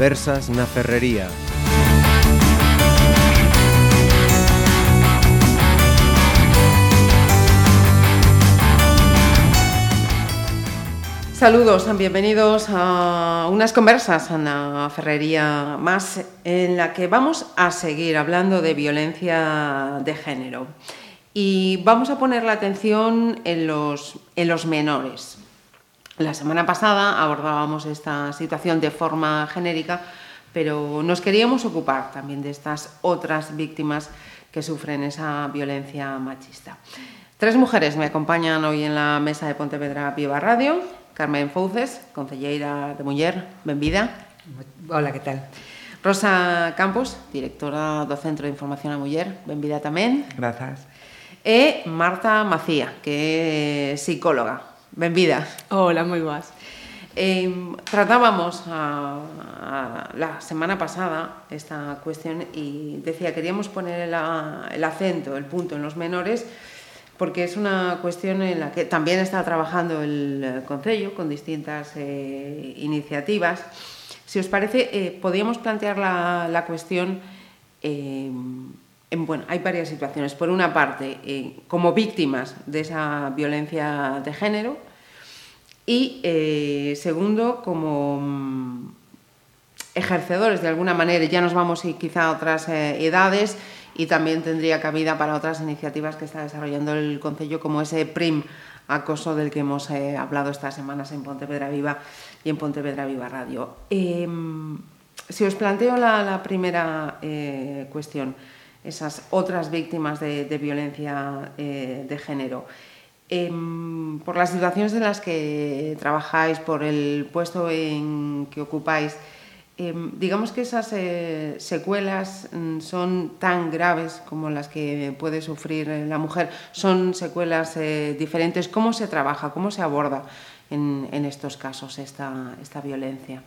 Conversas na Ferrería. Saludos, bienvenidos a unas conversas en la ferrería más en la que vamos a seguir hablando de violencia de género. Y vamos a poner la atención en los, en los menores. La semana pasada abordábamos esta situación de forma genérica, pero nos queríamos ocupar también de estas otras víctimas que sufren esa violencia machista. Tres mujeres me acompañan hoy en la mesa de Pontevedra Viva Radio. Carmen Fouces, concelleira de Muller, benvida. Hola, que tal? Rosa Campos, directora do Centro de Información a Muller, benvida tamén. Grazas. E Marta Macía, que é psicóloga, benvida. Hola, moi boas. Eh, tratábamos a, a, la semana pasada esta cuestión y decía, queríamos poner el, el acento, el punto en los menores, porque es una cuestión en la que también está trabajando el Concello con distintas eh, iniciativas. Si os parece, eh, podríamos plantear la, la cuestión en, bueno, hay varias situaciones. Por una parte, eh, como víctimas de esa violencia de género y, eh, segundo, como mm, ejercedores de alguna manera, ya nos vamos quizá a otras eh, edades, y también tendría cabida para otras iniciativas que está desarrollando el Concello, como ese PRIM acoso del que hemos eh, hablado estas semanas en Pontevedra Viva y en Pontevedra Viva Radio. Eh, si os planteo la, primera eh, cuestión, esas otras víctimas de, violencia eh, de género, eh, por las situaciones en las que trabajáis, por el puesto en que ocupáis, eh, digamos que esas eh, secuelas mm, son tan graves como las que puede sufrir la mujer, son secuelas eh, diferentes. ¿Cómo se trabaja, cómo se aborda en, estos casos esta, esta violencia?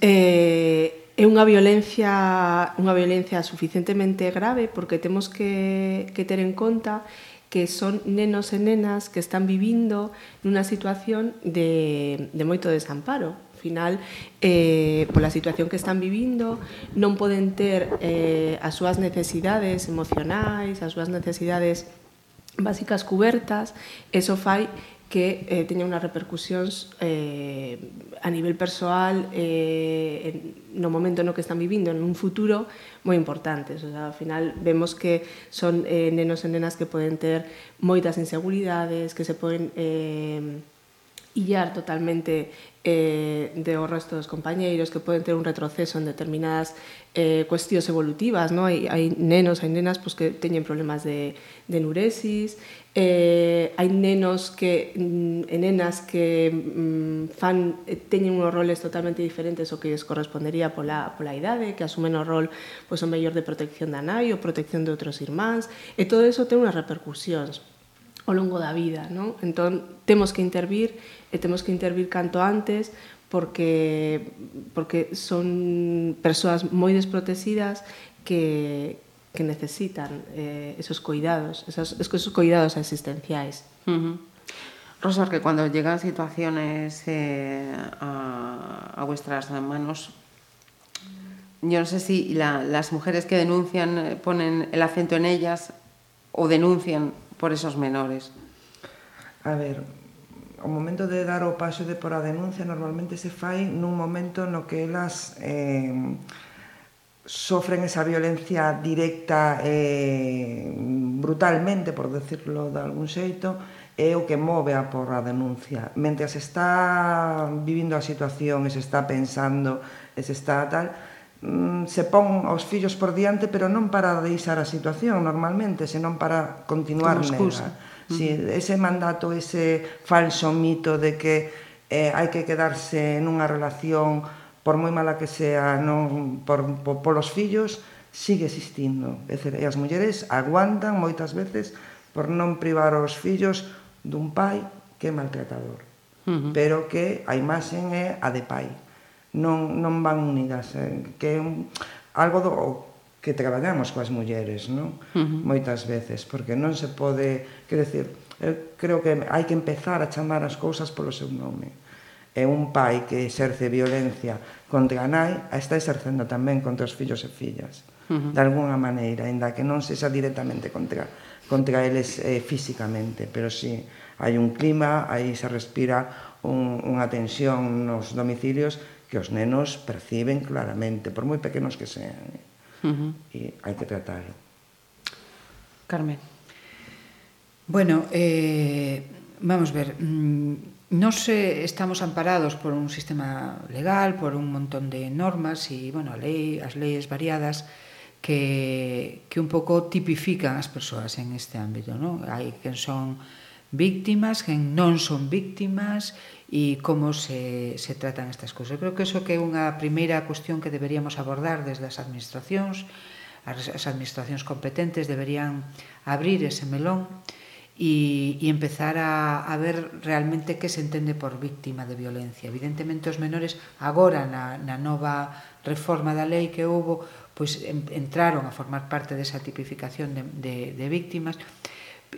Eh, É unha violencia unha violencia suficientemente grave porque temos que, que ter en conta que son nenos e nenas que están vivindo nunha situación de, de moito desamparo. Final, eh, pola situación que están vivindo, non poden ter eh, as súas necesidades emocionais, as súas necesidades básicas cubertas, eso fai que eh, teñen unhas repercusións eh, a nivel persoal eh, no momento no que están vivindo, en un futuro moi importantes. O sea, ao final vemos que son eh, nenos e nenas que poden ter moitas inseguridades, que se poden... Eh, illar totalmente eh, de o resto dos compañeiros que poden ter un retroceso en determinadas eh, cuestións evolutivas, no? hai, hai nenos, hai nenas pues, que teñen problemas de, de nuresis, eh, hai nenos que, e nenas que mm, fan, eh, teñen unos roles totalmente diferentes o que les correspondería pola, pola idade, que asumen o rol pois, pues, o mellor de protección da nai ou protección de outros irmáns, e todo eso ten unhas repercusións ao longo da vida, non? Entón, temos que intervir e temos que intervir canto antes porque porque son persoas moi desprotegidas que, que necesitan eh, esos cuidados, esos, esos cuidados asistenciais. Uh -huh. Rosa, que cuando llegan situaciones eh, a, a vuestras manos, yo no sé si la, las mujeres que denuncian eh, ponen el acento en ellas o denuncian por esos menores. A ver, o momento de dar o paso de por a denuncia normalmente se fai nun momento no que elas eh, sofren esa violencia directa eh, brutalmente, por decirlo de algún xeito, é o que move a por a denuncia. Mentre se está vivindo a situación e se está pensando e se está tal, Mm, se pon aos fillos por diante, pero non para deixar a situación normalmente, senón para continuar nela. Si, ese mandato, ese falso mito de que eh, hai que quedarse nunha relación por moi mala que sea non por, por, polos fillos, sigue existindo. É dizer, e as mulleres aguantan moitas veces por non privar os fillos dun pai que é maltratador, uh -huh. pero que a imaxen é a de pai. Uh non, non van unidas, eh, que é un, algo do que traballamos coas mulleres, non? Uh -huh. Moitas veces, porque non se pode, quero decir, eu eh, creo que hai que empezar a chamar as cousas polo seu nome. É un pai que exerce violencia contra a nai, a está exercendo tamén contra os fillos e fillas, uh -huh. de alguna maneira, ainda que non sexa directamente contra contra eles eh, físicamente, pero si sí, hai un clima, aí se respira un, unha tensión nos domicilios que os nenos perciben claramente, por moi pequenos que sean. Eh? Uh -huh. E hai que tratarlo. Carmen. Bueno, eh, vamos ver, mm, nos eh, estamos amparados por un sistema legal, por un montón de normas e, bueno, a lei, as leis variadas que, que un pouco tipifican as persoas en este ámbito, non? Hai quen son víctimas, quen non son víctimas, e como se, se tratan estas cousas. Creo que eso que é unha primeira cuestión que deberíamos abordar desde as administracións, as, as administracións competentes deberían abrir ese melón e, e empezar a, a ver realmente que se entende por víctima de violencia. Evidentemente os menores agora na, na nova reforma da lei que houve, pois entraron a formar parte desa tipificación de, de, de víctimas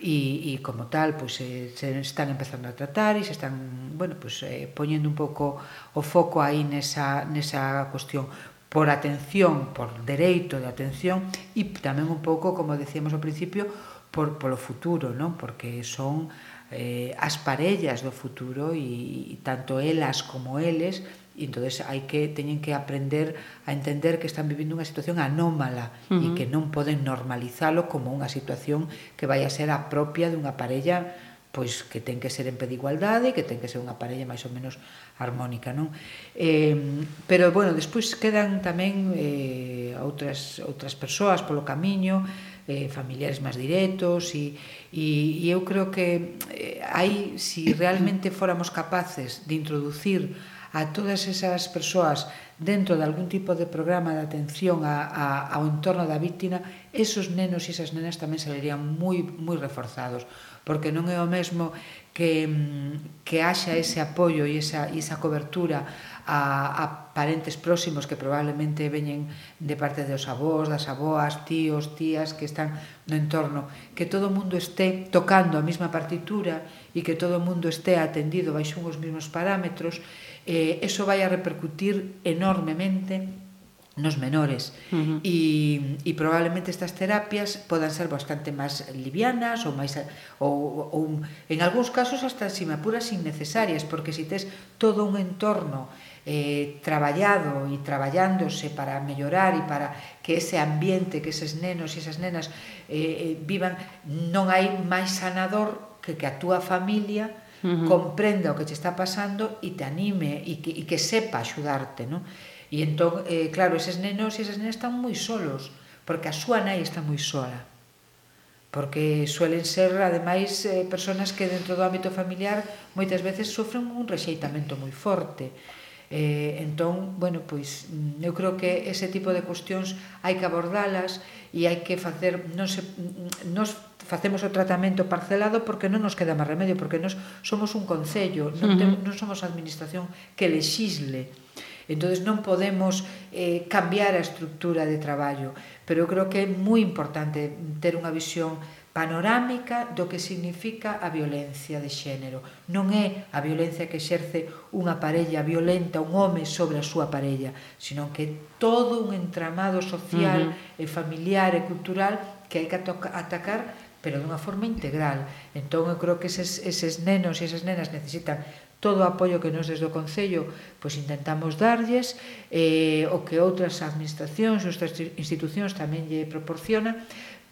e, e como tal pois, eh, se están empezando a tratar e se están bueno, pois, eh, poñendo un pouco o foco aí nesa, nesa cuestión por atención, por dereito de atención e tamén un pouco, como decíamos ao principio, por, polo futuro, non? porque son eh, as parellas do futuro e, e tanto elas como eles E entonces hai que teñen que aprender a entender que están vivindo unha situación anómala uh -huh. e que non poden normalizalo como unha situación que vai a ser a propia dunha parella pois que ten que ser en pé de igualdade, que ten que ser unha parella máis ou menos armónica, non? Eh, pero bueno, despois quedan tamén eh outras outras persoas polo camiño, eh, familiares máis directos e, e, e eu creo que eh, hai, se si realmente fóramos capaces de introducir a todas esas persoas dentro de algún tipo de programa de atención a, a, ao entorno da víctima, esos nenos e esas nenas tamén salerían moi, moi reforzados, porque non é o mesmo que, mm, que haxa ese apoio e esa, e esa cobertura a, a parentes próximos que probablemente veñen de parte dos avós, das avoas, tíos, tías que están no entorno, que todo o mundo este tocando a mesma partitura e que todo o mundo este atendido baixo os mesmos parámetros eh, eso vai a repercutir enormemente nos menores uh -huh. e, e probablemente estas terapias podan ser bastante máis livianas ou máis ou, ou en algúns casos hasta si me apuras innecesarias porque si tes todo un entorno eh, traballado e traballándose para mellorar e para que ese ambiente, que eses nenos e esas nenas eh, eh vivan, non hai máis sanador que que a túa familia uh -huh. comprenda o que che está pasando e te anime e que, e que sepa axudarte, non? E entón, eh, claro, eses nenos e esas nenas están moi solos, porque a súa nai está moi sola. Porque suelen ser, ademais, eh, personas que dentro do ámbito familiar moitas veces sofren un rexeitamento moi forte Eh, entón, bueno, pois mm, eu creo que ese tipo de cuestións hai que abordalas e hai que facer, non se, mm, nos facemos o tratamento parcelado porque non nos queda máis remedio, porque nos somos un concello, non, te, non somos a administración que lexisle. Entonces non podemos eh, cambiar a estructura de traballo, pero eu creo que é moi importante ter unha visión panorámica do que significa a violencia de xénero. Non é a violencia que exerce unha parella violenta, un home sobre a súa parella, senón que é todo un entramado social uh -huh. e familiar e cultural que hai que atacar pero dunha forma integral. Entón, eu creo que eses, eses nenos e esas nenas necesitan todo o apoio que nos desde o Concello pois intentamos darlles eh, o que outras administracións, outras institucións tamén lle proporcionan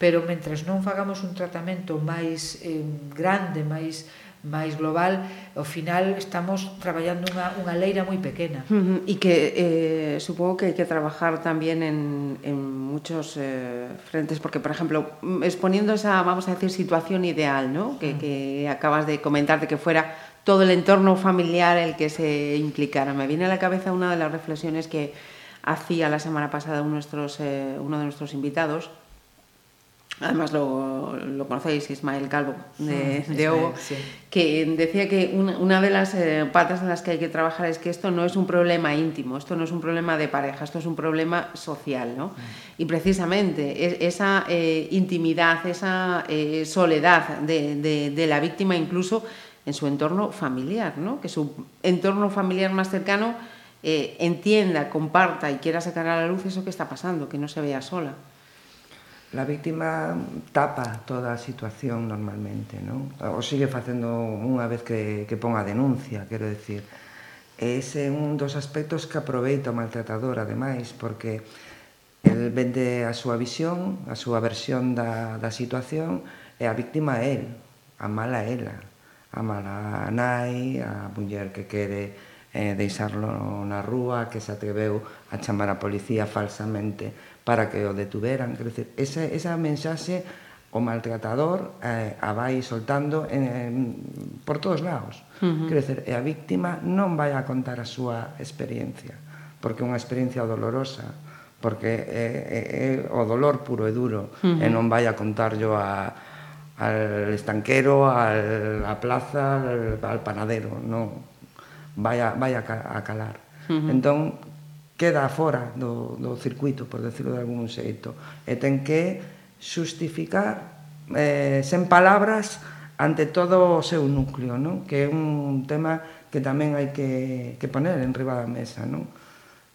pero mentras non fagamos un tratamento máis eh, grande, máis máis global, ao final estamos traballando unha, unha leira moi pequena. Uh -huh. E que eh, supongo que hai que trabajar tamén en, en muchos eh, frentes, porque, por ejemplo, exponiendo esa, vamos a decir, situación ideal, ¿no? que, uh -huh. que acabas de comentar, de que fuera todo el entorno familiar el que se implicara. Me viene a la cabeza una de las reflexiones que hacía la semana pasada uno de nuestros, eh, uno de nuestros invitados, además lo, lo conocéis, Ismael Calvo de, mm, de Ogo, sí. que decía que una, una de las eh, patas en las que hay que trabajar es que esto no es un problema íntimo, esto no es un problema de pareja, esto es un problema social, ¿no? Mm. Y precisamente es, esa eh, intimidad, esa eh, soledad de, de, de la víctima incluso en su entorno familiar, ¿no? que su entorno familiar más cercano eh, entienda, comparta y quiera sacar a la luz eso que está pasando, que no se vea sola. La víctima tapa toda a situación normalmente, non? O sigue facendo unha vez que, que pon a denuncia, quero decir. Ese é un dos aspectos que aproveita o maltratador, ademais, porque el vende a súa visión, a súa versión da, da situación, e a víctima é el, a mala ela, a mala nai, a muller que quere eh, deixarlo na rúa, que se atreveu a chamar a policía falsamente para que o detuveran. Quer dizer, esa, esa mensaxe o maltratador eh, a vai soltando en, en, por todos lados. Uh -huh. Quer dizer, e a víctima non vai a contar a súa experiencia, porque é unha experiencia dolorosa, porque é, é, é o dolor puro e duro, uh -huh. e non vai a contarlo a al estanquero, al, a plaza, al, al panadero, non. Vai a, vai a, a calar. Uh -huh. Entón, queda fora do, do circuito, por decirlo de algún xeito, e ten que xustificar eh, sen palabras ante todo o seu núcleo, non? que é un tema que tamén hai que, que poner en riba da mesa. Non?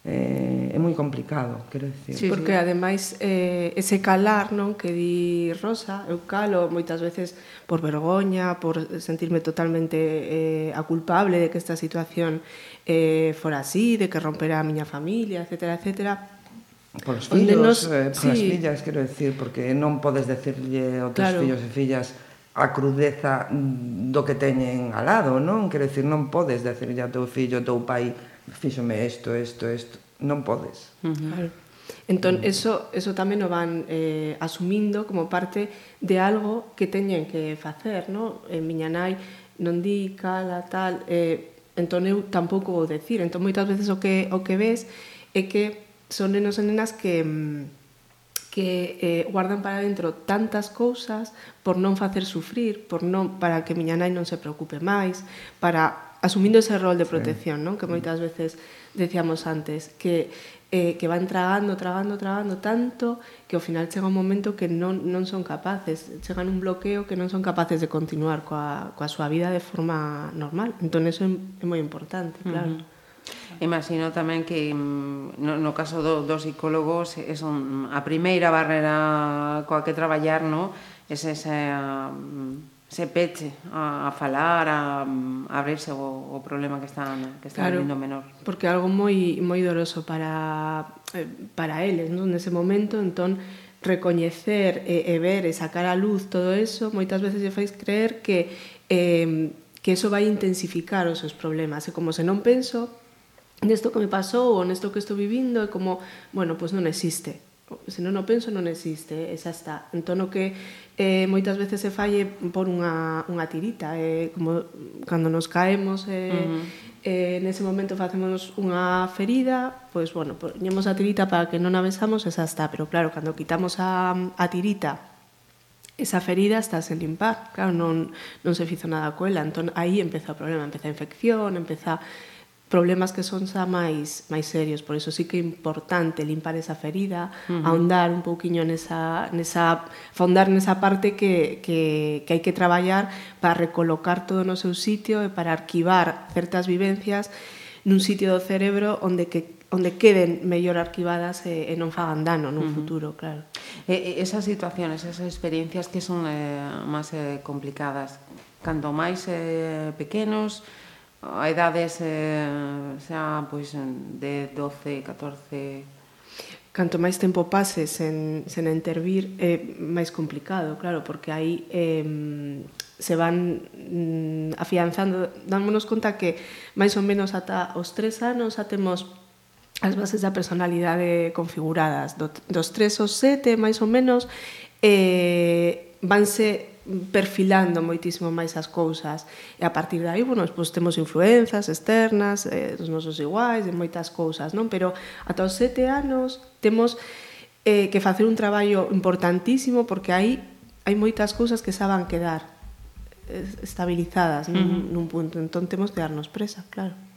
eh, é moi complicado, quero dicir. Sí, porque sí. ademais eh, ese calar, non, que di Rosa, eu calo moitas veces por vergoña, por sentirme totalmente eh, a culpable de que esta situación eh, fora así, de que rompera a miña familia, etcétera, etcétera, Polos fillos, nos, eh, por sí. fillas, quero dicir, porque non podes decirlle aos teus claro. fillos e fillas a crudeza mm, do que teñen alado, non? Quero dicir, non podes decirlle ao teu fillo, teu pai, fíxome isto, isto, isto, non podes. Uh -huh. Claro. Entón, mm. eso, eso tamén o van eh, asumindo como parte de algo que teñen que facer, no? En miña nai non di, cala, tal, eh, entón eu tampouco vou decir. Entón, moitas veces o que, o que ves é que son nenos e nenas que mm, que eh, guardan para dentro tantas cousas por non facer sufrir, por non para que miña nai non se preocupe máis, para asumindo ese rol de protección, sí. non? Que moitas veces decíamos antes que eh, que van tragando, tragando, tragando tanto que ao final chega un momento que non, non son capaces, chegan un bloqueo que non son capaces de continuar coa, coa súa vida de forma normal. Entón, eso é, é moi importante, claro. Uh -huh. Imagino tamén que mm, no, no caso do, dos psicólogos é son a primeira barrera coa que traballar, no? Es esa mm, se peche a, a falar, a, mm, a abrirse o, o problema que están que está claro, menor. Porque algo moi moi doroso para eh, para eles, non? Nese momento, entón recoñecer e, e ver e sacar a luz todo eso, moitas veces lle fais creer que eh, que eso vai intensificar os seus problemas e como se non penso nesto que me pasou ou nesto que estou vivindo é como, bueno, pois pues non existe se non o penso non existe, esa está. Entón o que eh, moitas veces se falle por unha, unha tirita, eh, como cando nos caemos eh, uh -huh. eh, nese momento facemos unha ferida, pois bueno, poñemos a tirita para que non a besamos, esa está, pero claro, cando quitamos a, a tirita esa ferida está sen limpar, claro, non, non se fizo nada coela, entón aí empeza o problema, empeza a infección, empeza problemas que son xa máis máis serios, por iso sí que é importante limpar esa ferida, uh -huh. ahondar un pouquiño nesa nesa fondar nesa parte que que que hai que traballar para recolocar todo no seu sitio e para arquivar certas vivencias nun sitio do cerebro onde que onde queden mellor arquivadas e, e non fagan dano no uh -huh. futuro, claro. E, esas situaciones, esas experiencias que son eh, máis eh, complicadas, cando máis eh, pequenos, a idades eh, xa pois de 12, 14 Canto máis tempo pase sen, sen intervir é máis complicado, claro, porque aí eh, se van mm, afianzando. Dámonos conta que máis ou menos ata os tres anos xa temos as bases da personalidade configuradas. Do, dos tres aos sete, máis ou menos, eh, vanse perfilando moitísimo máis as cousas e a partir de aí, bueno, pois temos influenzas externas, eh, dos nosos iguais e moitas cousas, non? Pero ata os sete anos temos eh, que facer un traballo importantísimo porque aí hai moitas cousas que saban quedar eh, estabilizadas nun, uh -huh. nun punto entón temos que darnos presa, claro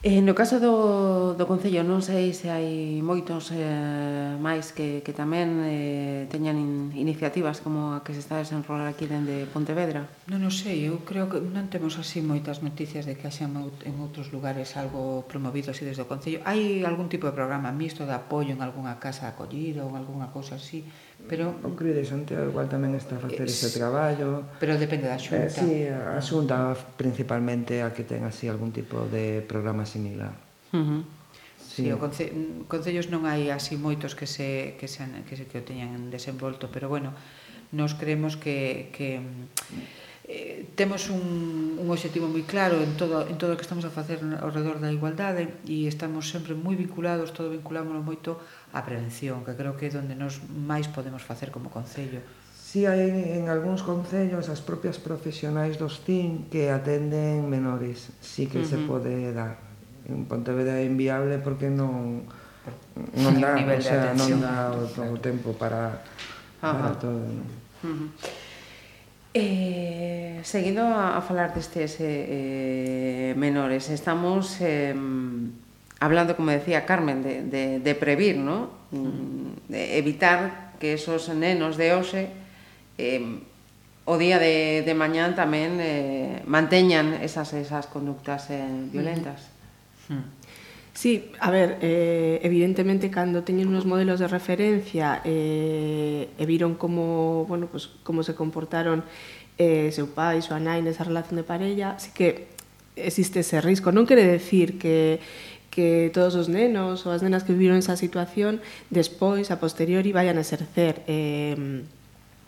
Eh, no caso do, do Concello non sei se hai moitos eh, máis que, que tamén eh, teñan in, iniciativas como a que se está a desenrolar aquí dende Pontevedra. Non o sei, eu creo que non temos así moitas noticias de que haxa en outros lugares algo promovido así desde o Concello. Hai algún tipo de programa mixto de apoio en algunha casa acollida ou algunha cousa así, Pero, o CRI de Santiago igual tamén está a facer ese traballo. Pero depende da xunta. Eh, sí, a xunta principalmente a que ten así algún tipo de programa similar. Uh -huh. Sí, sí o conce concellos non hai así moitos que se que se que se que o teñan desenvolto, pero bueno, nos creemos que que eh, temos un, un objetivo moi claro en todo, en todo o que estamos a facer ao redor da igualdade e estamos sempre moi vinculados, todo vinculámonos moito á prevención, que creo que é onde nos máis podemos facer como Concello. Si sí, hai en algúns concellos as propias profesionais dos CIN que atenden menores, si sí que uh -huh. se pode dar. En Pontevedra é inviable porque non non dá, o sea, non dá o, o tempo para, para todo. Uh -huh. Eh, seguindo a, a falar destes eh, menores, estamos eh, hablando, como decía Carmen, de, de, de previr, ¿no? Mm. de evitar que esos nenos de hoxe eh, o día de, de mañán tamén eh, manteñan esas, esas conductas eh, violentas. Sí, a ver, eh, evidentemente cando teñen unos modelos de referencia eh, e viron como, bueno, pues, como se comportaron eh, seu pai, súa nai nesa relación de parella, así que existe ese risco. Non quere decir que que todos os nenos ou as nenas que viviron esa situación despois, a posteriori, vayan a exercer eh,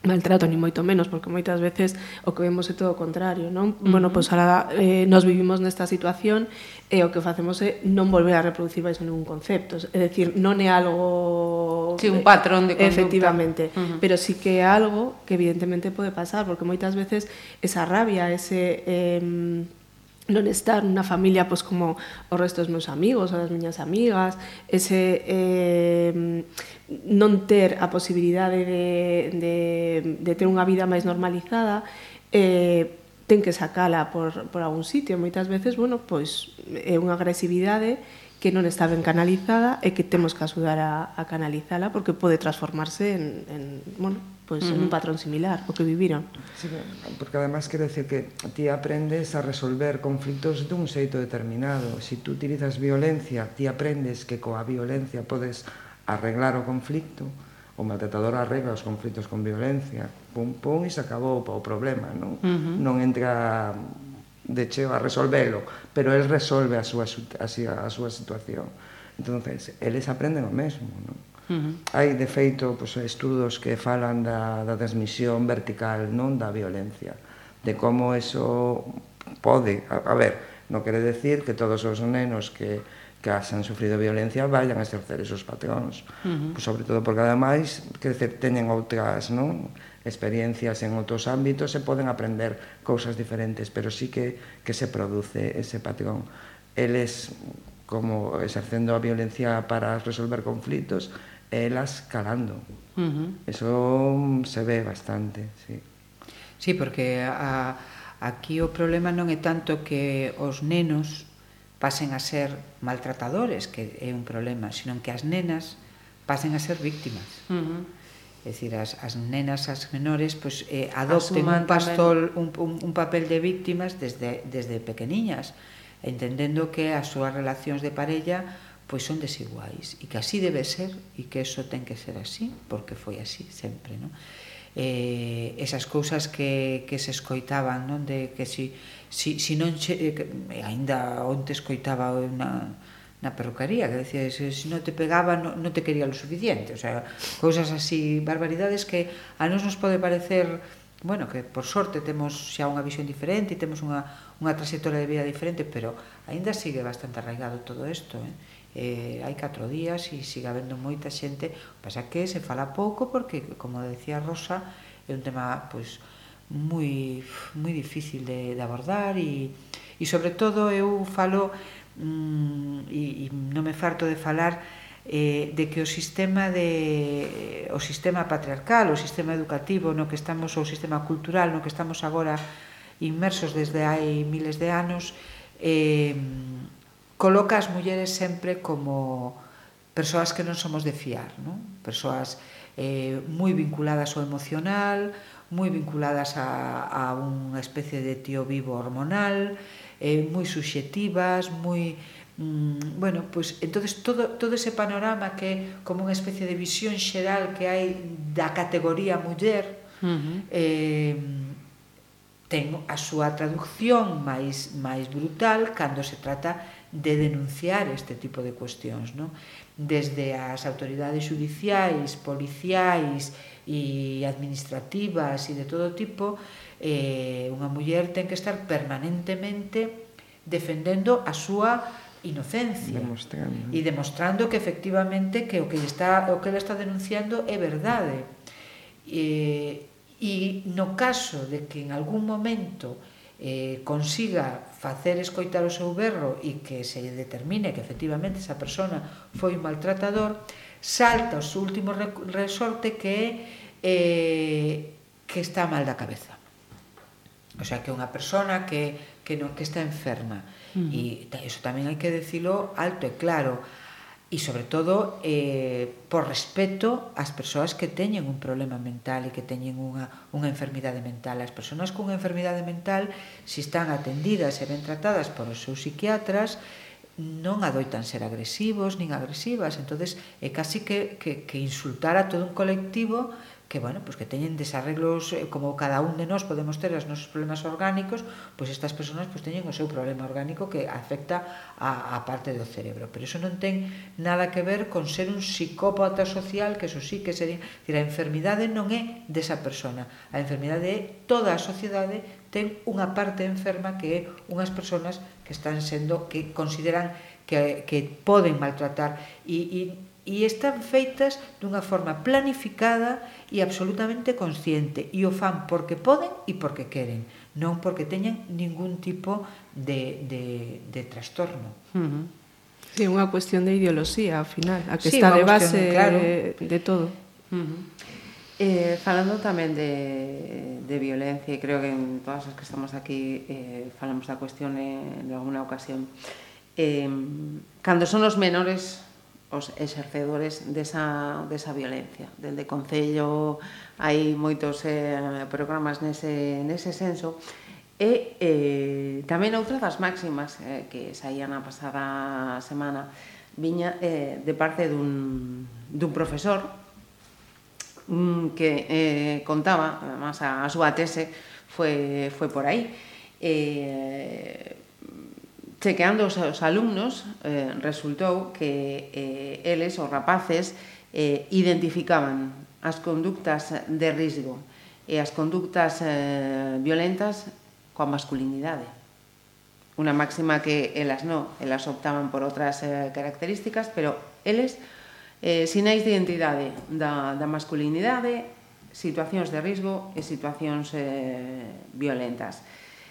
maltrato, ni moito menos, porque moitas veces o que vemos é todo o contrario, non? Uh -huh. Bueno, pois ahora eh, nos vivimos nesta situación e eh, o que facemos é non volver a reproducir baixo ningún concepto, é dicir, non é algo... Sí, un patrón de conducta. Efectivamente, uh -huh. pero sí que é algo que evidentemente pode pasar, porque moitas veces esa rabia, ese... Eh, non estar nunha familia pois como o resto dos meus amigos ou das miñas amigas, ese eh, non ter a posibilidade de, de, de ter unha vida máis normalizada, eh, ten que sacala por, por algún sitio. Moitas veces, bueno, pois é unha agresividade que non está ben canalizada e que temos que axudar a, a canalizala porque pode transformarse en, en bueno, pois pues, uh -huh. en un patrón similar o que viviron. Sí, porque además quero decir que ti aprendes a resolver conflitos dun xeito determinado. Si tú utilizas violencia, ti aprendes que coa violencia podes arreglar o conflicto, o maltratador arregla os conflitos con violencia, pum pum e se acabou o problema, non? Uh -huh. Non entra de cheo a resolvelo, pero el resolve a súa, a, a súa situación. entonces eles aprenden o mesmo, non? Uh -huh. Hai, de feito, pues, estudos que falan da, da transmisión vertical, non da violencia, de como eso pode... A, a ver, non quere decir que todos os nenos que, que han sufrido violencia vayan a exercer esos patróns, uh -huh. pues, sobre todo porque, ademais, que teñen outras, non? experiencias en outros ámbitos e poden aprender cousas diferentes, pero sí que, que se produce ese patrón. Eles como exercendo a violencia para resolver conflitos, elas calando. Uh -huh. Eso se ve bastante, sí. Sí, porque a, aquí o problema non é tanto que os nenos pasen a ser maltratadores, que é un problema, sino que as nenas pasen a ser víctimas. Uh -huh É dicir, as, as nenas, as menores, pois, eh, adopten Asuman un, pastol, un, un, un papel de víctimas desde, desde pequeniñas, entendendo que as súas relacións de parella pois son desiguais e que así debe ser e que eso ten que ser así porque foi así sempre non? Eh, esas cousas que, que se escoitaban non? de que si, si, si non che, eh, que, eh, ainda onte escoitaba unha, na perrucaría, que decía, se si non te pegaba non no te quería lo suficiente, o sea, cousas así, barbaridades que a nos nos pode parecer, bueno, que por sorte temos xa unha visión diferente e temos unha, unha trayectoria de vida diferente, pero aínda sigue bastante arraigado todo isto, eh? eh, hai catro días e sigue habendo moita xente, pasa que se fala pouco porque, como decía Rosa, é un tema, pois, moi, moi difícil de, de abordar e, e sobre todo eu falo mm, e, e non me farto de falar eh, de que o sistema de o sistema patriarcal, o sistema educativo no que estamos, o sistema cultural no que estamos agora inmersos desde hai miles de anos, eh, coloca as mulleres sempre como persoas que non somos de fiar, non? persoas eh, moi vinculadas ao emocional, moi vinculadas a, a unha especie de tío vivo hormonal, eh, moi subxetivas, moi mm, bueno, pois entonces todo todo ese panorama que como unha especie de visión xeral que hai da categoría muller, uh -huh. eh ten a súa traducción máis máis brutal cando se trata de denunciar este tipo de cuestións, non? Desde as autoridades judiciais, policiais e administrativas e de todo tipo, eh, unha muller ten que estar permanentemente defendendo a súa inocencia demostrando. e demostrando que efectivamente que o que está o que ela está denunciando é verdade. Eh, e no caso de que en algún momento eh, consiga facer escoitar o seu berro e que se determine que efectivamente esa persona foi un maltratador, salta o seu último resorte que é eh, que está mal da cabeza. O sea, que é unha persona que, que non que está enferma. Uh -huh. E iso tamén hai que decilo alto e claro. E sobre todo, eh, por respeto ás persoas que teñen un problema mental e que teñen unha, unha enfermidade mental. As persoas cunha enfermidade mental, se están atendidas e ben tratadas por os seus psiquiatras, non adoitan ser agresivos nin agresivas, entonces é casi que, que, que insultar a todo un colectivo que, bueno, pues que teñen desarreglos, eh, como cada un de nós podemos ter os nosos problemas orgánicos, pois pues estas persoas pues, teñen o seu problema orgánico que afecta a, a parte do cerebro. Pero iso non ten nada que ver con ser un psicópata social, que eso sí que sería... Decir, a enfermidade non é desa persona, a enfermidade é toda a sociedade ten unha parte enferma que é unhas persoas que están sendo que consideran que, que poden maltratar e, e e están feitas dunha forma planificada e absolutamente consciente e o fan porque poden e porque queren non porque teñan ningún tipo de, de, de trastorno uh -huh. Sí, unha cuestión de ideoloxía, ao final, a que sí, está de base cuestión, claro. de, de todo. Uh -huh. Eh, falando tamén de, de violencia, e creo que en todas as que estamos aquí eh, falamos da cuestión eh, en alguna ocasión, eh, cando son os menores os exercedores desa, desa violencia. Dende Concello hai moitos eh, programas nese, nese senso, e eh, tamén outra das máximas eh, que saían a pasada semana viña eh, de parte dun, dun profesor mm, que eh, contaba, además a, a súa tese foi, foi por aí, eh, chequeando os, os alumnos eh, resultou que eh, eles, os rapaces, eh, identificaban as conductas de risgo e as conductas eh, violentas coa masculinidade. Unha máxima que elas non, elas optaban por outras eh, características, pero eles Eh, sinais de identidade da, da masculinidade, situacións de risco e situacións eh, violentas.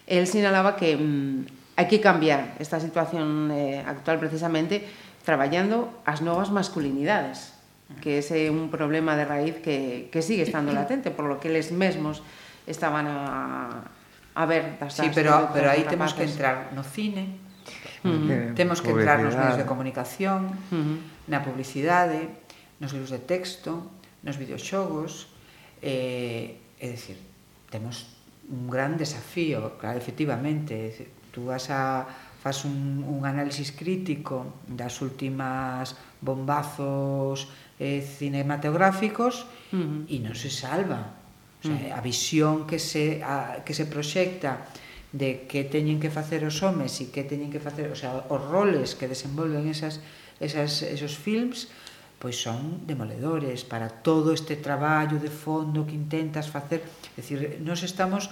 El sinalaba que mm, hai que cambiar esta situación eh, actual precisamente traballando as novas masculinidades, que ese é un problema de raíz que, que sigue estando latente, por lo que eles mesmos estaban a, a ver. Das, sí, pero, pero aí temos que entrar no cine, Mm. Temos que entrar nos medios de comunicación, uh -huh. na publicidade, nos libros de texto, nos videoxogos, eh, é dicir, temos un gran desafío, claro, efectivamente, tú vas a faz un, un análisis crítico das últimas bombazos eh, cinematográficos uh -huh. e non se salva. O sea, uh -huh. a visión que se a, que se proxecta de que teñen que facer os homes e que teñen que facer, o sea, os roles que desenvolven esas, esas, esos films, pois son demoledores para todo este traballo de fondo que intentas facer. É dicir, nos estamos,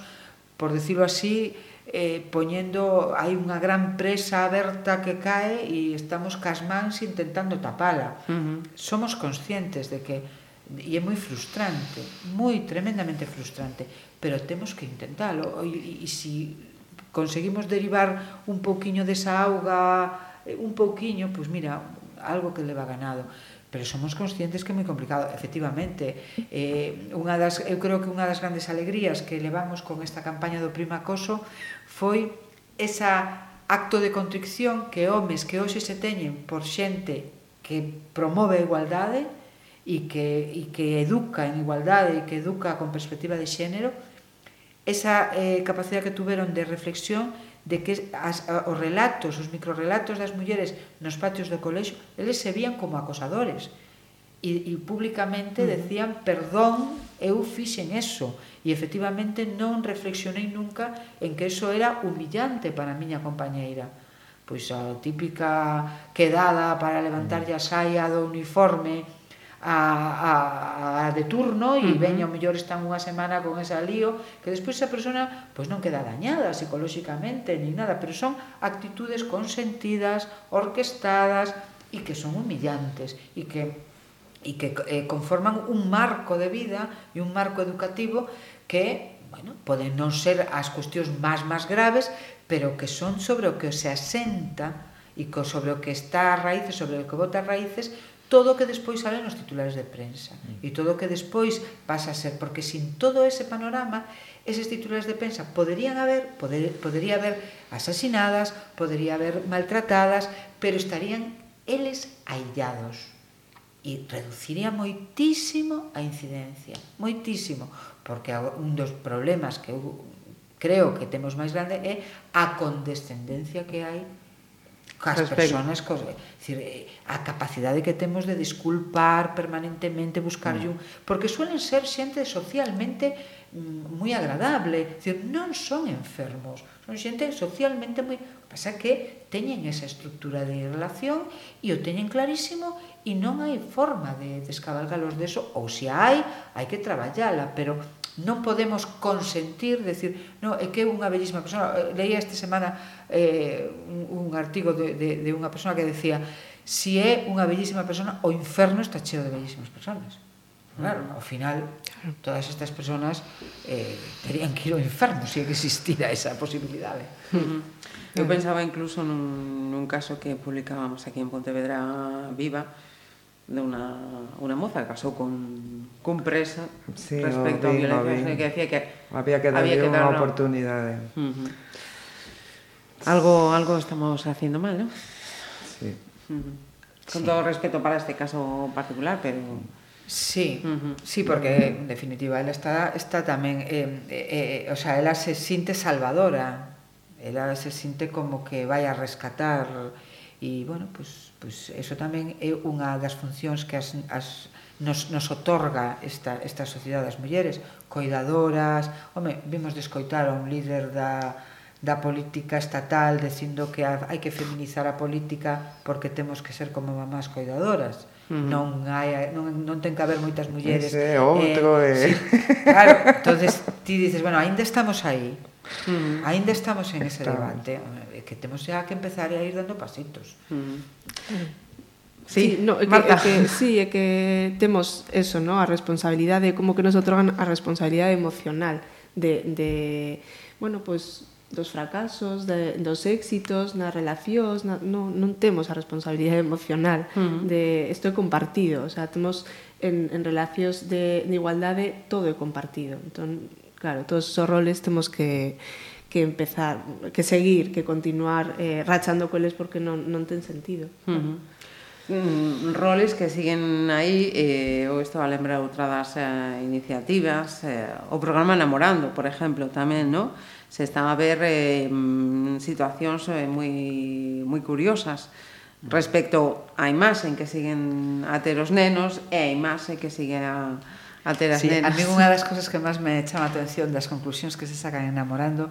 por decirlo así, eh, poñendo, hai unha gran presa aberta que cae e estamos cas mans intentando tapala. Uh -huh. Somos conscientes de que e é moi frustrante, moi tremendamente frustrante, pero temos que intentalo. E, e, e si conseguimos derivar un pouquiño desa auga, eh, un pouquiño, pois mira, algo que leva ganado. Pero somos conscientes que é moi complicado efectivamente. Eh, unha das, eu creo que unha das grandes alegrías que levamos con esta campaña do Prima Coso foi esa acto de contrición que homes que hoxe se teñen por xente que promove a igualdade e que, e que educa en igualdade e que educa con perspectiva de xénero, esa eh, capacidade que tuveron de reflexión de que as, os relatos, os microrelatos das mulleres nos patios do colexo, eles se vían como acosadores. E, e públicamente uh -huh. decían perdón, eu fixen eso e efectivamente non reflexionei nunca en que eso era humillante para a miña compañeira. Pois a típica quedada para levantarlle mm. a saia do uniforme a, a, a de turno e uh -huh. veña o mellor están unha semana con esa lío que despois esa persona pois non queda dañada psicolóxicamente ni nada pero son actitudes consentidas orquestadas e que son humillantes e que e que eh, conforman un marco de vida e un marco educativo que bueno, poden non ser as cuestións máis máis graves pero que son sobre o que se asenta e sobre o que está a raíces, sobre o que bota raíces, todo o que despois sale nos titulares de prensa. Mm. E todo o que despois pasa a ser porque sin todo ese panorama eses titulares de prensa poderían haber poder, podería haber asasinadas podería haber maltratadas pero estarían eles aillados. E reduciría moitísimo a incidencia moitísimo porque un dos problemas que eu creo que temos máis grande é a condescendencia que hai cas persoas, cos, eh, decir, eh, a capacidade que temos de disculpar permanentemente, buscarlle un, mm. porque suelen ser xente socialmente mm, moi agradable, decir, non son enfermos, son xente socialmente moi, pasa que teñen esa estructura de relación e o teñen clarísimo e non hai forma de descabalgalos deso, ou se hai, hai que traballala, pero non podemos consentir, decir, no, é que unha bellísima persona, eh, leía esta semana eh, un, un artigo de, de, de unha persona que decía si é unha bellísima persona, o inferno está cheo de bellísimas personas. Mm. Claro, ao final todas estas personas eh, terían que ir ao inferno se si existira esa posibilidade. Uh -huh. Eu mm. pensaba incluso nun, nun caso que publicábamos aquí en Pontevedra Viva, de una, una moza que casou con, con presa sí, respecto vi, a violencia vi. que decía que había que darlle unha dar una... oportunidade. Uh -huh. Algo algo estamos haciendo mal, ¿no? Sí. Uh -huh. Con sí. todo respeto para este caso particular, pero Sí, uh -huh. sí, porque en definitiva ela está está tamén eh, eh, eh, o sea, ela se sinte salvadora. Ela se sinte como que vai a rescatar e bueno, pois, pois eso tamén é unha das funcións que as, as nos, nos otorga esta, esta sociedade das mulleres coidadoras, home, vimos de escoitar a un líder da, da política estatal dicindo que hai que feminizar a política porque temos que ser como mamás coidadoras. Mm. non hai non, non ten que haber moitas mulleres. Ese é outro, eh, eh. Sí, claro, entonces ti dices, bueno, aínda estamos aí. Mm. Ainda estamos en ese debate, eh, que temos xa que empezar a ir dando pasitos. Mm. Sí, sí, no, é que, é que, sí, é que temos eso, ¿no? a responsabilidade, como que nos otorgan a responsabilidade emocional de, de bueno, pois pues, dos fracasos, de, dos éxitos, nas relacións, na, no, non temos a responsabilidade emocional uh -huh. de isto é compartido, o sea, temos en, en relacións de, de igualdade todo é compartido. Entón, Claro, todos os roles temos que que empezar, que seguir, que continuar eh, rachando coles porque non, non ten sentido. Uh -huh. mm, roles que siguen aí, eh, ou estaba a lembrar das eh, iniciativas, eh, o programa Enamorando, por exemplo, tamén, ¿no? se están a ver eh, mm, situacións eh, moi, moi curiosas respecto á imaxe que siguen a ter os nenos e a imaxe que sigue a, a ter as sí, nenas. A mí unha das cousas que máis me chama a atención das conclusións que se sacan enamorando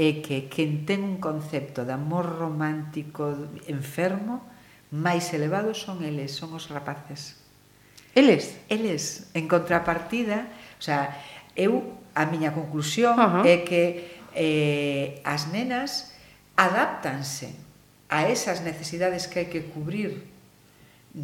é que quen ten un concepto de amor romántico enfermo máis elevado son eles, son os rapaces. Eles? Eles. En contrapartida, o sea, eu, a miña conclusión uh -huh. é que eh, as nenas adaptanse a esas necesidades que hai que cubrir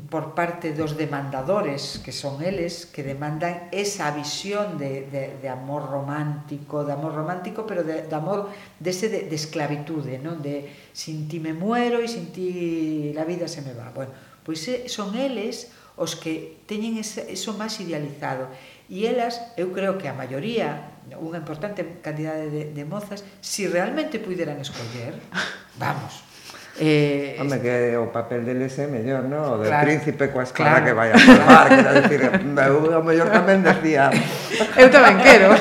por parte dos demandadores, que son eles, que demandan esa visión de, de, de amor romántico, de amor romántico, pero de, de amor dese de, de esclavitude, non? de sin ti me muero e sin ti la vida se me va. Bueno, pois son eles os que teñen ese, eso máis idealizado. E elas, eu creo que a maioría, unha importante cantidade de, de mozas, si realmente puideran escoller, vamos, Eh, Home, que o papel deles é mellor, non? O do claro, príncipe coa espada claro. que vai a formar, quero dicir, eu o mellor tamén decía... eu tamén quero.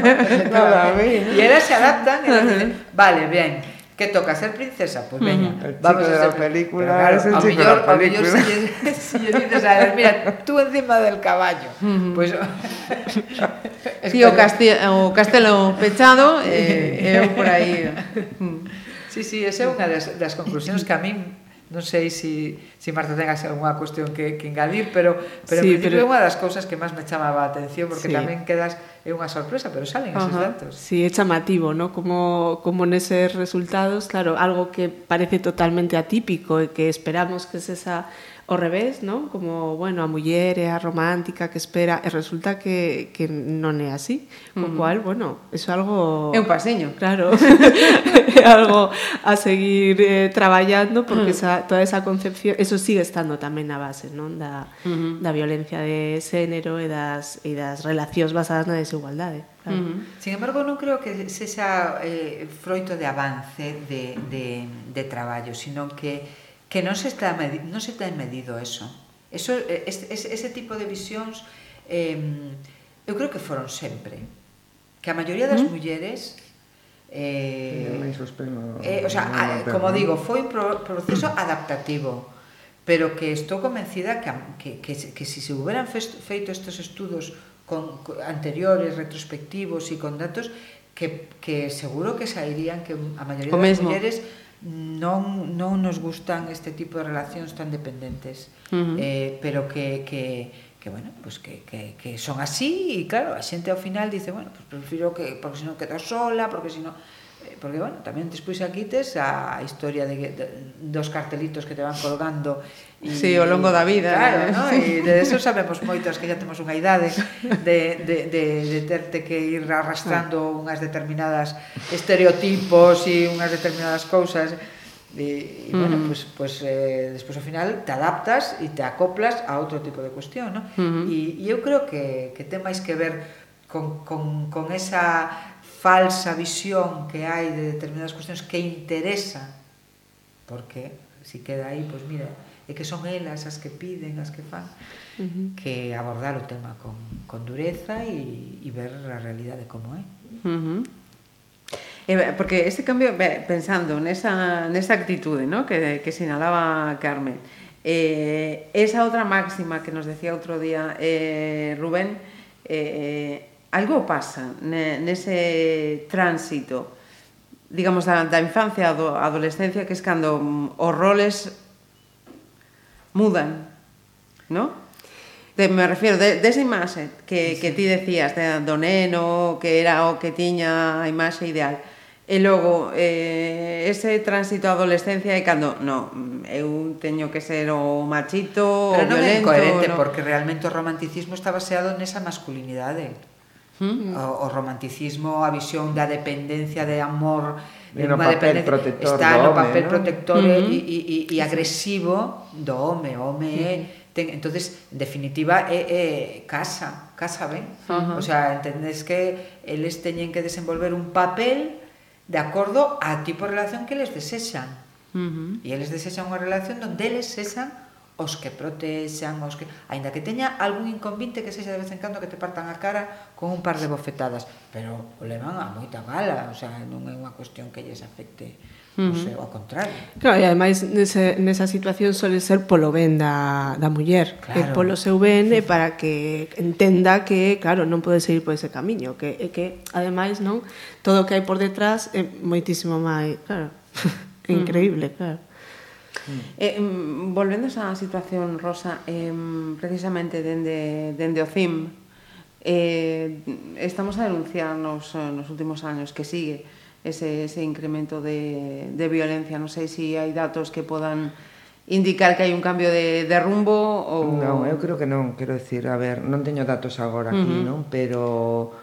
Nada, a mí. E elas se adaptan e dicen, vale, ben, que toca ser princesa, pois pues veña, mm. vamos a ser película, claro, a mellor, a mellor si lle dices, a ver, mira, tú encima del caballo. uh -huh. Pois pues, Tío, castelo, o castelo pechado, eh, eu eh, por aí. Sí, sí, esa é unha das, das conclusións que a min non sei se si, si Marta tengas algunha cuestión que, que engadir, pero pero sí, pero... é unha das cousas que máis me chamaba a atención porque sí. tamén quedas é unha sorpresa, pero salen Ajá. esos datos. Sí, é chamativo, ¿no? Como como neses resultados, claro, algo que parece totalmente atípico e que esperamos que es esa ao revés, non? Como, bueno, a muller é a romántica que espera e resulta que, que non é así. Co uh -huh. cual, bueno, eso é algo... É un paseño. Claro. é algo a seguir eh, traballando porque uh -huh. esa, toda esa concepción... Eso sigue estando tamén na base, non? Da, uh -huh. da violencia de xénero e das, e das relacións basadas na desigualdade. ¿eh? Claro. Uh -huh. Sin embargo, non creo que sexa eh, froito de avance de, de, de traballo, sino que que non se está medido, non se ten medido eso. Eso eh, es, es, ese tipo de visións eh, eu creo que foron sempre. Que a maioría das mm. mulleres eh, eh, o sea, a, como digo, foi un pro, proceso adaptativo pero que estou convencida que, que, que, que si se hubieran feito estes estudos con, con anteriores, retrospectivos e con datos que, que seguro que sairían que a maioría das mesmo. mulleres non, non nos gustan este tipo de relacións tan dependentes uh -huh. eh, pero que, que, que bueno, pues que, que, que son así e claro, a xente ao final dice bueno, pues prefiro que porque senón quedo sola porque senón Eh, porque, bueno, tamén despois aquí tes a historia de, de dos cartelitos que te van colgando e, sí, ao longo da vida claro, eh? no? e de eso sabemos moitos que ya temos unha idade de, de, de, de terte que ir arrastrando unhas determinadas estereotipos e unhas determinadas cousas e, e bueno, mm. pues, pues, eh, despois ao final te adaptas e te acoplas a outro tipo de cuestión, ¿no? Mm -hmm. e, e eu creo que, que ten máis que ver con, con, con esa falsa visión que hai de determinadas cuestións que interesa porque si queda aí, pois mira, é que son elas as que piden, as que fan uh -huh. que abordar o tema con, con dureza e, e ver a realidade como é uh -huh. Eh, porque este cambio, pensando nesa, nesa actitude ¿no? que, que sinalaba Carmen, eh, esa outra máxima que nos decía outro día eh, Rubén, eh, algo pasa nese tránsito digamos da, da infancia a adolescencia que es cando os roles mudan ¿no? Te, me refiero de, desa de imaxe que, sí, que ti decías de, do neno que era o que tiña a imaxe ideal. E logo eh, ese tránsito a adolescencia é cando no, eu teño que ser o machito Pero o non violento, é coherente no... porque realmente o romanticismo está baseado nesa masculinidade. O, o romanticismo, a visión da dependencia de amor, de no unha papel dependencia está no papel ¿no? protector e, e, e agresivo do home, o home é uh -huh. ten, entonces en definitiva é, é casa, casa ben. Uh -huh. O sea, entendes que eles teñen que desenvolver un papel de acordo a tipo de relación que les desexan. Uh -huh. E eles desexan unha relación donde eles sexan os que protexan, os que... Ainda que teña algún inconvinte que sexa de vez en cando que te partan a cara con un par de bofetadas, pero o levan a moita gala, o sea, non é unha cuestión que lles afecte uh -huh. o seu, ao contrario. Claro, e ademais nese, nesa situación suele ser polo ben da, da muller, claro. que polo seu ben e para que entenda que, claro, non pode seguir por ese camiño, que, que ademais, non, todo o que hai por detrás é moitísimo máis, claro, mm. increíble, claro. Mm. Eh, volvendo á situación, Rosa, eh, precisamente dende, dende o CIM, eh, estamos a denunciar nos, nos últimos anos que sigue ese, ese incremento de, de violencia. Non sei se si hai datos que podan indicar que hai un cambio de, de rumbo ou... Non, eu creo que non, quero decir, a ver, non teño datos agora aquí, uh -huh. non? Pero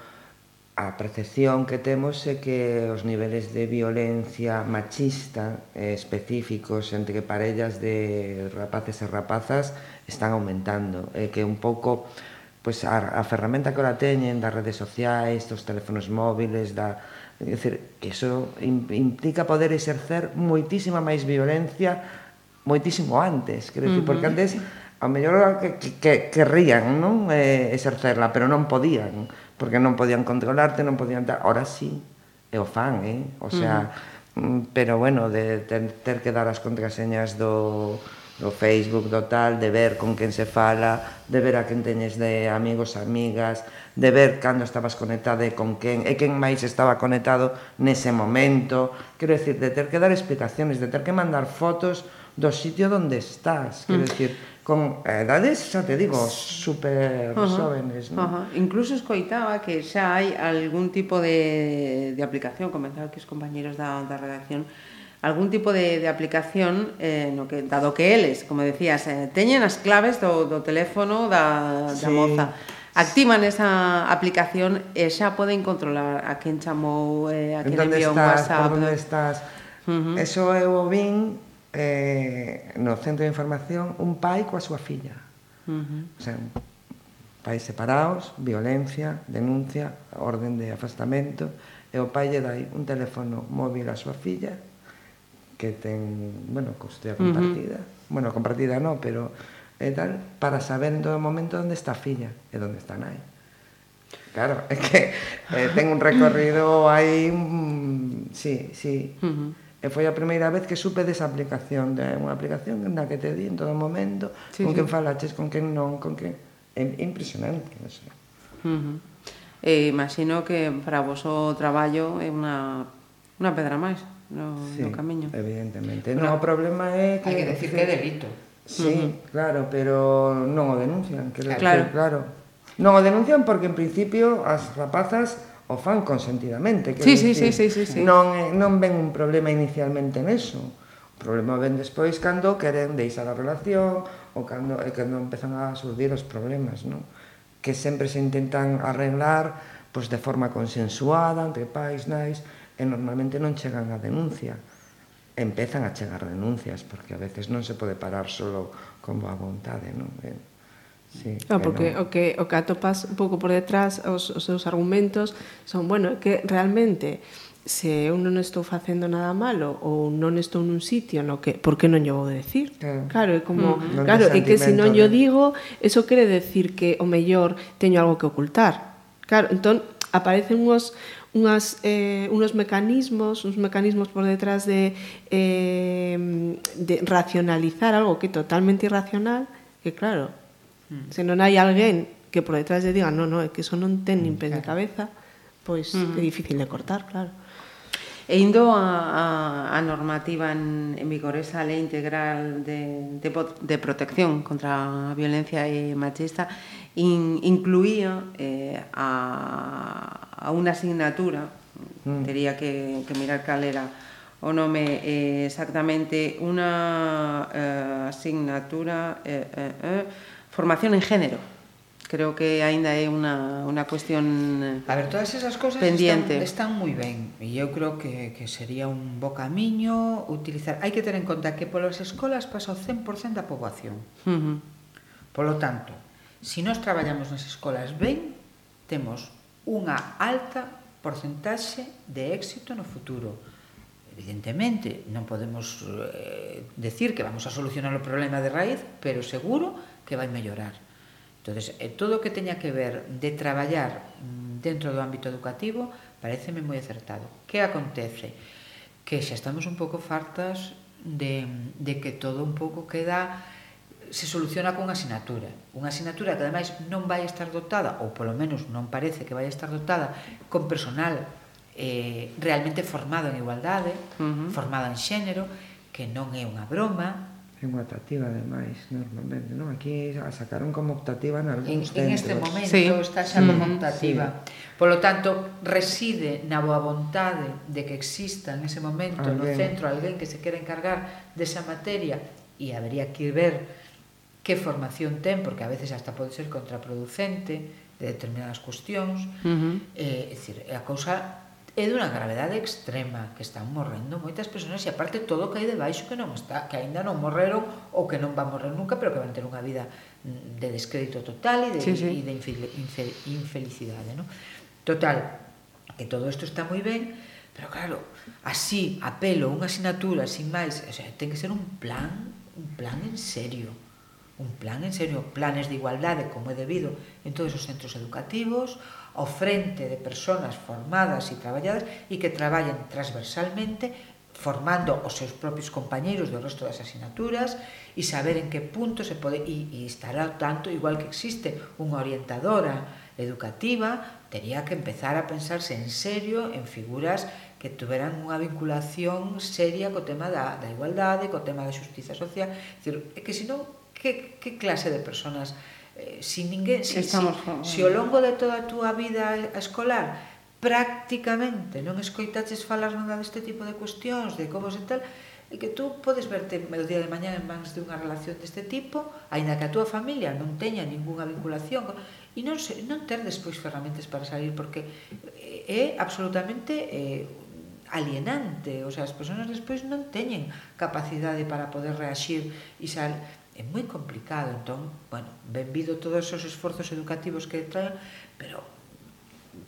a percepción que temos é que os niveles de violencia machista eh, específicos entre parellas de rapaces e rapazas están aumentando e que un pouco pois, pues, a, a ferramenta que ora teñen das redes sociais, dos teléfonos móviles, da, é dicir, que eso implica poder exercer moitísima máis violencia moitísimo antes, quero dicir, uh -huh. porque antes ao mellor que, que, que querrían non? Eh, exercerla, pero non podían porque non podían controlarte, non podían dar, ahora sí, e o fan, eh? O sea, uh -huh. Mm, pero bueno, de ter, ter que dar as contraseñas do do Facebook, do tal, de ver con quen se fala, de ver a quen teñes de amigos, amigas, de ver cando estabas conectada e con quen, e quen máis estaba conectado nese momento. Quero decir, de ter que dar explicaciones, de ter que mandar fotos, do sitio onde estás, quero mm. decir, con edades, xa te digo, super uh -huh. jóvenes, ¿no? Uh -huh. Incluso escoitaba que xa hai algún tipo de, de aplicación, comentaba que os compañeros da, da redacción, algún tipo de, de aplicación eh, no que, dado que eles, como decías, eh, teñen as claves do, do teléfono da, sí. da moza activan esa aplicación e xa poden controlar a quen chamou, eh, a quen enviou un WhatsApp. Por onde estás? Uh -huh. Eso eu vin eh, no centro de información un pai coa súa filla. Uh -huh. O sea, pais separados, violencia, denuncia, orden de afastamento, e o pai lle dai un teléfono móvil á súa filla que ten, bueno, custodia compartida. Uh -huh. Bueno, compartida no, pero e tal, para saber do momento onde está a filla e onde está nai. Claro, é que eh, ten un recorrido aí, mm, sí, sí. Uh -huh E foi a primeira vez que supe desa aplicación, de unha aplicación na que te di en todo momento, sí, con sí. quen falaches, con quen non, con quen... É impresionante, non sei. Uh -huh. E imagino que para vos o traballo é unha, unha pedra máis no, sí, no camiño. evidentemente. Bueno, no, o problema é que... Hai que decir que é delito. Sí, uh -huh. claro, pero non o denuncian. Claro. Decir, claro. Non o denuncian porque, en principio, as rapazas o fan consentidamente. Que sí, sí, sí, sí, sí, sí. Non, non ven un problema inicialmente neso. O problema ven despois cando queren deixar a relación ou cando, e cando empezan a surdir os problemas, non? Que sempre se intentan arreglar pois, de forma consensuada entre pais, nais, e normalmente non chegan a denuncia empezan a chegar denuncias, porque a veces non se pode parar solo con boa vontade, non? Eh, Sí, ah, claro, porque no. o que o que atopas un pouco por detrás os, os seus argumentos son, bueno, que realmente se eu non estou facendo nada malo ou non estou nun sitio no que por que non lle vou decir? Claro, claro é como, mm. claro, é que se non lle eh. digo, eso quere decir que o mellor teño algo que ocultar. Claro, entón aparecen uns unhas, eh, unos mecanismos, uns mecanismos por detrás de, eh, de racionalizar algo que é totalmente irracional, que claro, Mm. Se non hai alguén que por detrás lle diga, non, non, é que eso non ten mm, nin pés de cabeza, pois mm. é difícil de cortar, claro. E indo a, a, a normativa en, en vigor, esa lei integral de, de, de protección contra a violencia e machista, in, incluía eh, a, a unha asignatura, mm. tería que, que mirar cal era o nome eh, exactamente, unha eh, asignatura... Eh, eh, eh, formación en género. Creo que aínda é unha, unha cuestión eh, A ver, todas esas cosas pendiente. están, están moi ben e eu creo que, que sería un bo camiño utilizar. Hai que ter en conta que polas escolas pasa o 100% da poboación. Uh -huh. Polo tanto, se si nós traballamos nas escolas ben, temos unha alta porcentaxe de éxito no futuro evidentemente non podemos eh, decir que vamos a solucionar o problema de raíz, pero seguro que vai mellorar. Entonces, eh, todo o que teña que ver de traballar mm, dentro do ámbito educativo pareceme moi acertado. Que acontece? Que xa estamos un pouco fartas de, de que todo un pouco queda se soluciona con asignatura. Unha asignatura que ademais non vai estar dotada, ou polo menos non parece que vai estar dotada, con personal eh, realmente formado en igualdade, uh -huh. formado en xénero, que non é unha broma, é unha optativa ademais normalmente, non? Aquí a sacaron como optativa en algúns en, centros. En este momento sí. está xa como mm. optativa. Sí. Polo tanto, reside na boa vontade de que exista en ese momento alguén. no centro alguén que se quere encargar desa materia e habría que ver que formación ten, porque a veces hasta pode ser contraproducente de determinadas cuestións. Uh -huh. eh, é dicir, a cousa é dunha gravedade extrema que están morrendo moitas persoas e aparte todo que hai debaixo que non está que aínda non morreron ou que non van morrer nunca pero que van ter unha vida mm, de descrédito total e de, sí, sí. E de infel, infel, infelicidade no? total que todo isto está moi ben pero claro, así, a unha asignatura sin máis, o sea, ten que ser un plan un plan en serio un plan en serio, planes de igualdade como é debido en todos os centros educativos ao frente de persoas formadas e traballadas e que traballen transversalmente formando os seus propios compañeiros do resto das asignaturas e saber en que punto se pode e, e estará tanto igual que existe unha orientadora educativa tería que empezar a pensarse en serio en figuras que tuveran unha vinculación seria co tema da, da igualdade, co tema da xustiza social, é que senón que, que clase de personas eh, si ninguén si, Estamos, si, si ao longo de toda a túa vida escolar prácticamente non escoitaches falar nada deste tipo de cuestións, de como se tal, e que tú podes verte o día de mañá en mans unha relación deste tipo, aínda que a túa familia non teña ningunha vinculación, e non, se, non ter despois ferramentas para salir, porque é absolutamente eh, alienante, o sea, as persoas despois non teñen capacidade para poder reaxir e salir, é moi complicado, entón, bueno, benvido todos os esforzos educativos que traen, pero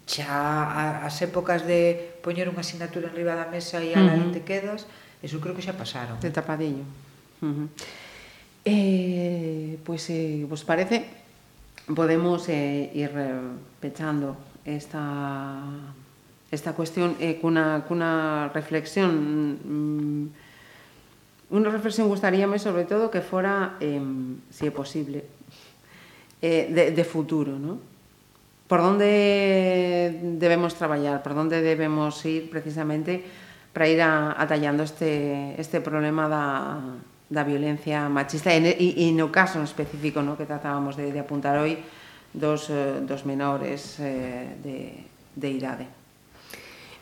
xa as épocas de poñer unha asignatura enriba da mesa e a uh -huh. te quedas, eso creo que xa pasaron. De tapadillo. Uh -huh. Eh, pois, pues, eh, vos parece, podemos eh, ir eh, pechando esta esta cuestión eh, cunha, cunha reflexión mm, Unha reflexión gustaríame sobre todo que fora, eh, se si é posible, eh, de, de futuro, ¿no? Por onde debemos traballar, por onde debemos ir precisamente para ir a, atallando este, este problema da, da violencia machista e, e, e no caso en específico no que tratábamos de, de apuntar hoy dos, eh, dos menores eh, de, de idade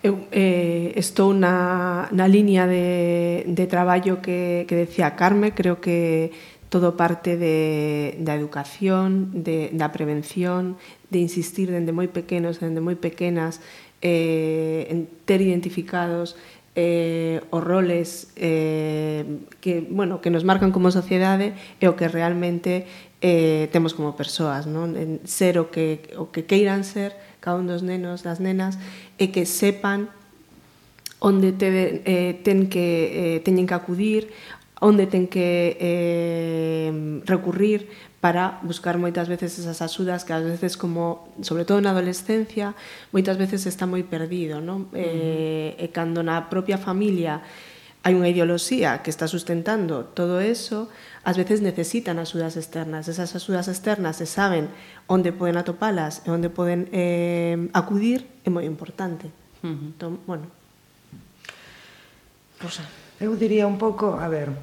eu eh, estou na, na liña de, de traballo que, que decía Carme, creo que todo parte de, da educación, de, da prevención, de insistir dende moi pequenos, dende moi pequenas, eh, en ter identificados eh, os roles eh, que, bueno, que nos marcan como sociedade e o que realmente eh, temos como persoas, non? En ser o que, o que queiran ser cada un dos nenos, das nenas, e que sepan onde te, eh, ten que, eh, teñen que acudir, onde ten que eh, recurrir para buscar moitas veces esas axudas que ás veces como, sobre todo na adolescencia, moitas veces está moi perdido, non? Uh -huh. eh, e cando na propia familia hai unha ideoloxía que está sustentando todo eso, ás veces necesitan axudas externas. Esas axudas externas se saben onde poden atopalas e onde poden eh, acudir é moi importante. Uh -huh. Entón, bueno. Rosa. Eu diría un pouco, a ver,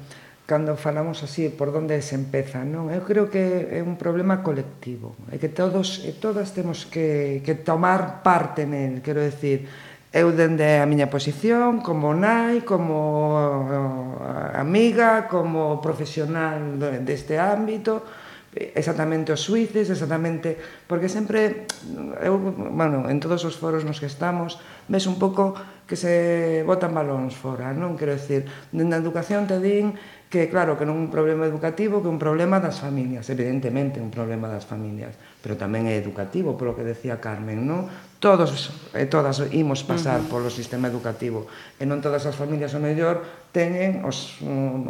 cando falamos así por onde se empeza, non? Eu creo que é un problema colectivo, é que todos e todas temos que, que tomar parte nel, quero decir, Eu dende a miña posición como nai, como eh, amiga, como profesional deste ámbito, exactamente os suíces, exactamente, porque sempre eu, bueno, en todos os foros nos que estamos, ves un pouco que se botan balóns fora, non? Quero decir, dende a educación te din que claro, que non é un problema educativo, que é un problema das familias, evidentemente un problema das familias, pero tamén é educativo, polo que decía Carmen, non? todos e todas imos pasar uh -huh. polo sistema educativo e non todas as familias o mellor teñen os, um,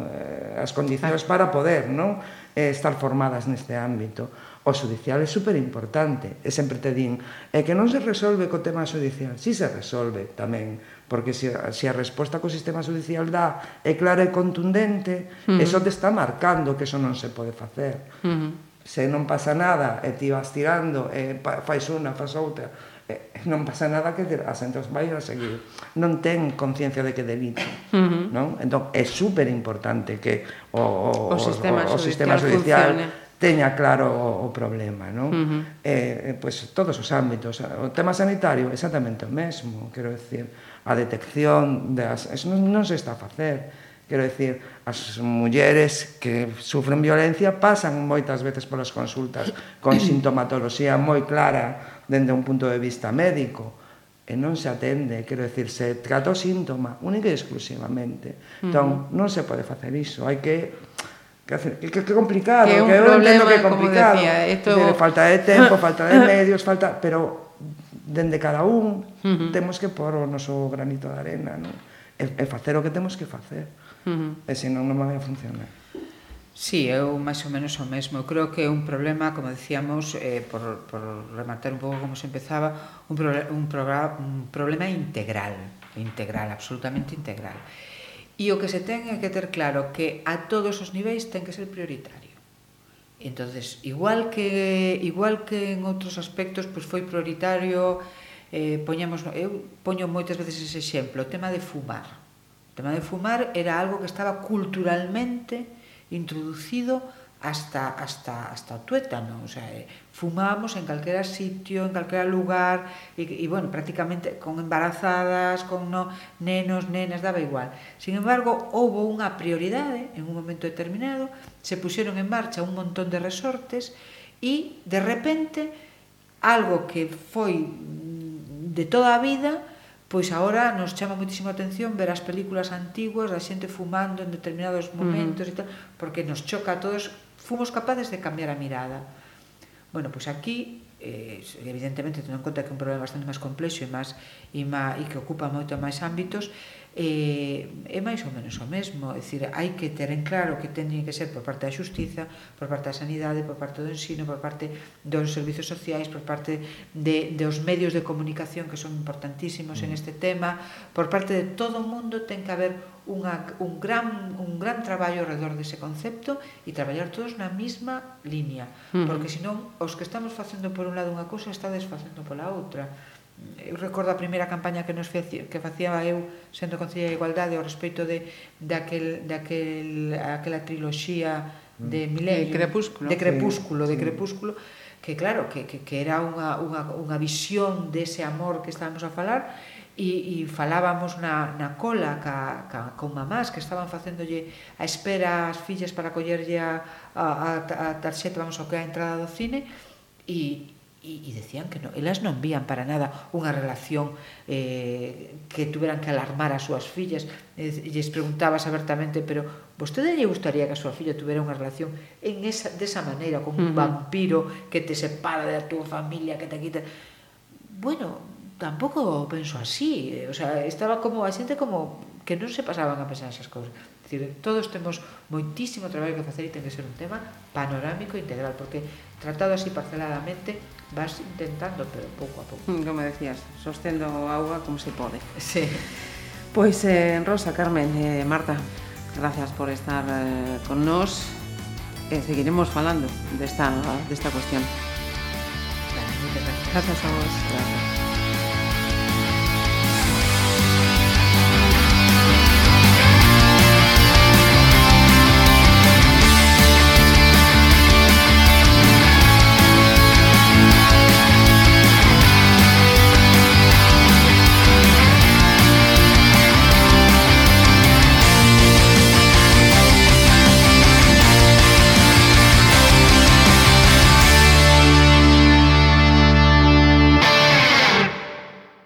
as condicións para poder non eh, estar formadas neste ámbito o judicial é super importante e sempre te din é que non se resolve co tema judicial si se resolve tamén porque se, se a resposta co sistema judicial dá é clara e contundente uh -huh. eso te está marcando que eso non se pode facer uh -huh. se non pasa nada e ti vas tirando eh, e fais unha, faz outra Eh, non pasa nada que a ah, centros vai a seguir non ten conciencia de que delito uh -huh. non? entón é super importante que o, o, o, sistema, o, o sistema judicial funcione. teña claro o, o problema non? Uh -huh. eh, pois todos os ámbitos o tema sanitario exactamente o mesmo quero decir, a detección das, eso non, non se está a facer Quero dicir, as mulleres que sufren violencia pasan moitas veces polas consultas con sintomatoloxía moi clara dende un punto de vista médico e non se atende, quero decir, se trata o síntoma única e exclusivamente. Entón, uh -huh. non se pode facer iso, hai que que, que, que complicado, que, un que eu problema, que é complicado. Decía, esto... Decir, falta de tempo, falta de medios, falta, pero dende cada un uh -huh. temos que pôr o noso granito de arena, non? E, e facer o que temos que facer. Uh -huh. E senón non vai a funcionar. Sí, eu máis ou menos o mesmo. Eu creo que é un problema, como decíamos, eh, por, por rematar un pouco como se empezaba, un, pro, un, programa, un problema integral, integral, absolutamente integral. E o que se ten é que ter claro que a todos os niveis ten que ser prioritario. Entonces, igual que igual que en outros aspectos pois foi prioritario eh poñamos eu poño moitas veces ese exemplo, o tema de fumar. O tema de fumar era algo que estaba culturalmente introducido hasta hasta hasta o tuétano, o sea, eh, fumamos en calquera sitio, en calquera lugar e, e bueno, prácticamente con embarazadas, con no nenos, nenas, daba igual. Sin embargo, houve unha prioridade en un momento determinado, se puxeron en marcha un montón de resortes e de repente algo que foi de toda a vida Pois agora nos chama moitísimo atención ver as películas antiguas, a xente fumando en determinados momentos uh -huh. e tal, porque nos choca a todos, fomos capaces de cambiar a mirada. Bueno, pois aquí eh, evidentemente tendo en conta que é un problema bastante máis complexo e máis e, má, e que ocupa moito máis ámbitos, eh, é máis ou menos o mesmo, é dicir, hai que ter en claro que teñen que ser por parte da Xustiza, por parte da Sanidade, por parte do ensino, por parte dos servizos sociais, por parte de, dos medios de comunicación que son importantísimos en mm. este tema, por parte de todo o mundo ten que haber unha, un, gran, un gran traballo alrededor dese concepto e traballar todos na mesma línea, mm. porque senón os que estamos facendo por un lado unha cousa estades facendo pola outra eu recordo a primeira campaña que nos feci, que facía eu sendo Concelleira de Igualdade ao respecto de daquel daquel aquela triloxía mm. de Milenio, de Crepúsculo, de Crepúsculo, de Crepúsculo que claro, que, que, que era unha, unha, unha visión dese amor que estábamos a falar e, e falábamos na, na cola ca, ca, con mamás que estaban facéndolle a espera as fillas para collerlle a, a, a, a tarxeta, vamos, ao que a entrada do cine e, e, e decían que no, elas non vían para nada unha relación eh, que tuveran que alarmar as súas fillas. E lles preguntabas abertamente pero vostede lle gustaría que a súa filla tuvera unha relación en esa, desa maneira con un uh -huh. vampiro que te separa da túa familia que te quita? Bueno, tampouco penso así. O sea, estaba como a xente como que non se pasaban a pensar esas cousas. Decir, todos temos moitísimo traballo que facer e ten que ser un tema panorámico e integral, porque tratado así parceladamente vas intentando, pero pouco a pouco. Mm, como decías, sostendo a auga como se pode. Sí. Pois, eh, Rosa, Carmen, eh, Marta, gracias por estar eh, con nós. Eh, seguiremos falando desta, desta cuestión. Gracias a vos. Gracias.